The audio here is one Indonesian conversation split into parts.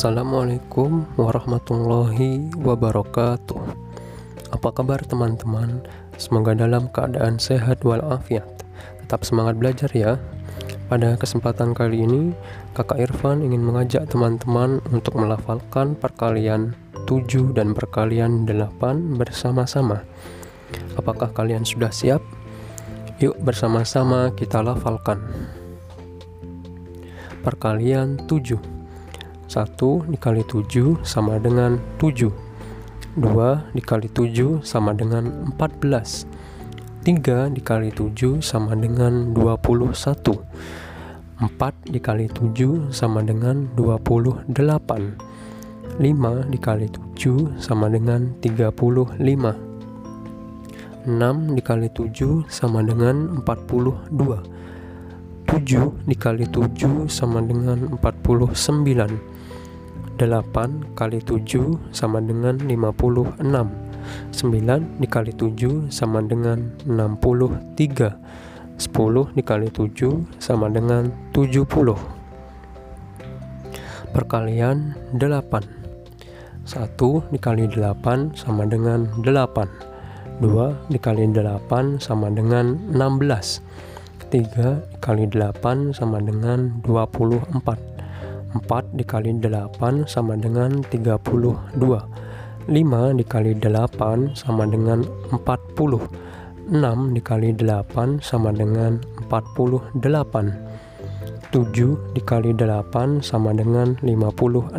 Assalamualaikum warahmatullahi wabarakatuh Apa kabar teman-teman? Semoga dalam keadaan sehat walafiat. Tetap semangat belajar ya. Pada kesempatan kali ini Kakak Irfan ingin mengajak teman-teman Untuk melafalkan perkalian 7 dan perkalian 8 bersama-sama. Apakah kalian sudah siap? Yuk bersama-sama kita lafalkan. Perkalian 7 1 dikali 7 sama dengan 7 2 dikali 7 sama dengan 14 3 dikali 7 sama dengan 21 4 dikali 7 sama dengan 28 5 dikali 7 sama dengan 35 6 dikali 7 sama dengan 42 7 dikali 7 sama dengan 49 8 kali 7 sama dengan 56 9 dikali 7 sama dengan 63 10 dikali 7 sama dengan 70 Perkalian 8 1 dikali 8 sama dengan 8 2 dikali 8 sama dengan 16 3 dikali 8 sama dengan 24 4 dikali 8 sama dengan 32 5 dikali 8 sama dengan 40 6 dikali 8 sama dengan 48 7 dikali 8 sama dengan 56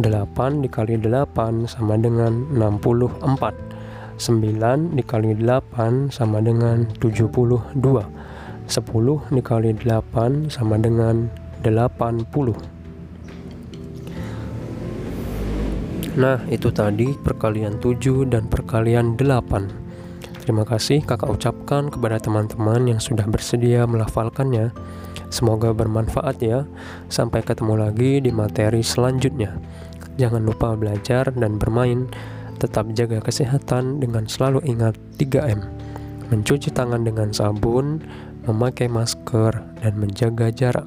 8 dikali 8 sama dengan 64 9 dikali 8 sama dengan 72 10 dikali 8 sama dengan 80 Nah itu tadi perkalian 7 dan perkalian 8 Terima kasih kakak ucapkan kepada teman-teman yang sudah bersedia melafalkannya. Semoga bermanfaat ya. Sampai ketemu lagi di materi selanjutnya. Jangan lupa belajar dan bermain. Tetap jaga kesehatan dengan selalu ingat 3M Mencuci tangan dengan sabun Memakai masker dan menjaga jarak